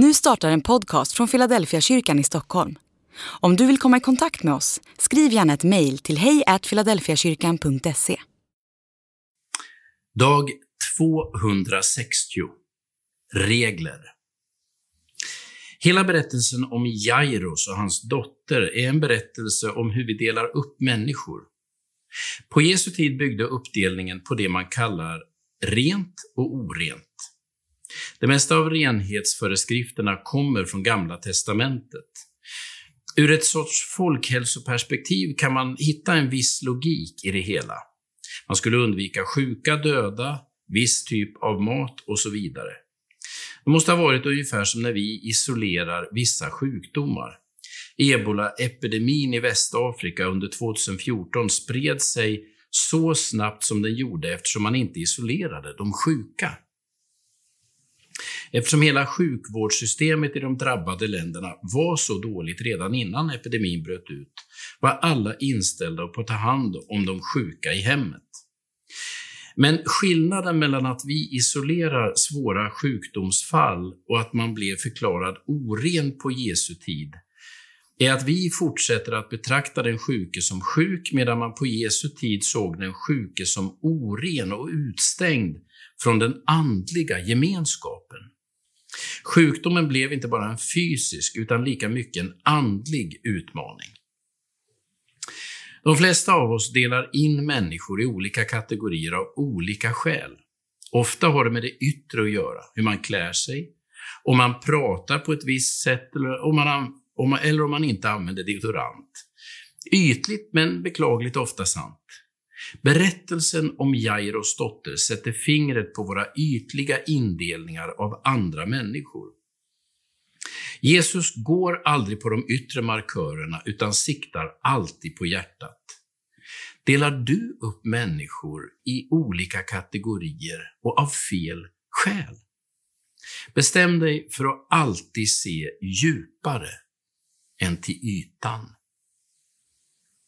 Nu startar en podcast från Philadelphia kyrkan i Stockholm. Om du vill komma i kontakt med oss, skriv gärna ett mejl till hejfiladelfiakyrkan.se. Dag 260. Regler. Hela berättelsen om Jairus och hans dotter är en berättelse om hur vi delar upp människor. På Jesu tid byggde uppdelningen på det man kallar rent och orent. Det mesta av renhetsföreskrifterna kommer från Gamla testamentet. Ur ett sorts folkhälsoperspektiv kan man hitta en viss logik i det hela. Man skulle undvika sjuka, döda, viss typ av mat och så vidare. Det måste ha varit ungefär som när vi isolerar vissa sjukdomar. Ebola-epidemin i Västafrika under 2014 spred sig så snabbt som den gjorde eftersom man inte isolerade de sjuka. Eftersom hela sjukvårdssystemet i de drabbade länderna var så dåligt redan innan epidemin bröt ut, var alla inställda på att ta hand om de sjuka i hemmet. Men skillnaden mellan att vi isolerar svåra sjukdomsfall och att man blev förklarad oren på Jesu tid är att vi fortsätter att betrakta den sjuke som sjuk medan man på Jesu tid såg den sjuke som oren och utstängd från den andliga gemenskapen. Sjukdomen blev inte bara en fysisk utan lika mycket en andlig utmaning. De flesta av oss delar in människor i olika kategorier av olika skäl. Ofta har det med det yttre att göra, hur man klär sig, om man pratar på ett visst sätt eller om man, om man, eller om man inte använder deodorant. Ytligt men beklagligt ofta sant. Berättelsen om Jairos dotter sätter fingret på våra ytliga indelningar av andra människor. Jesus går aldrig på de yttre markörerna utan siktar alltid på hjärtat. Delar du upp människor i olika kategorier och av fel skäl? Bestäm dig för att alltid se djupare än till ytan.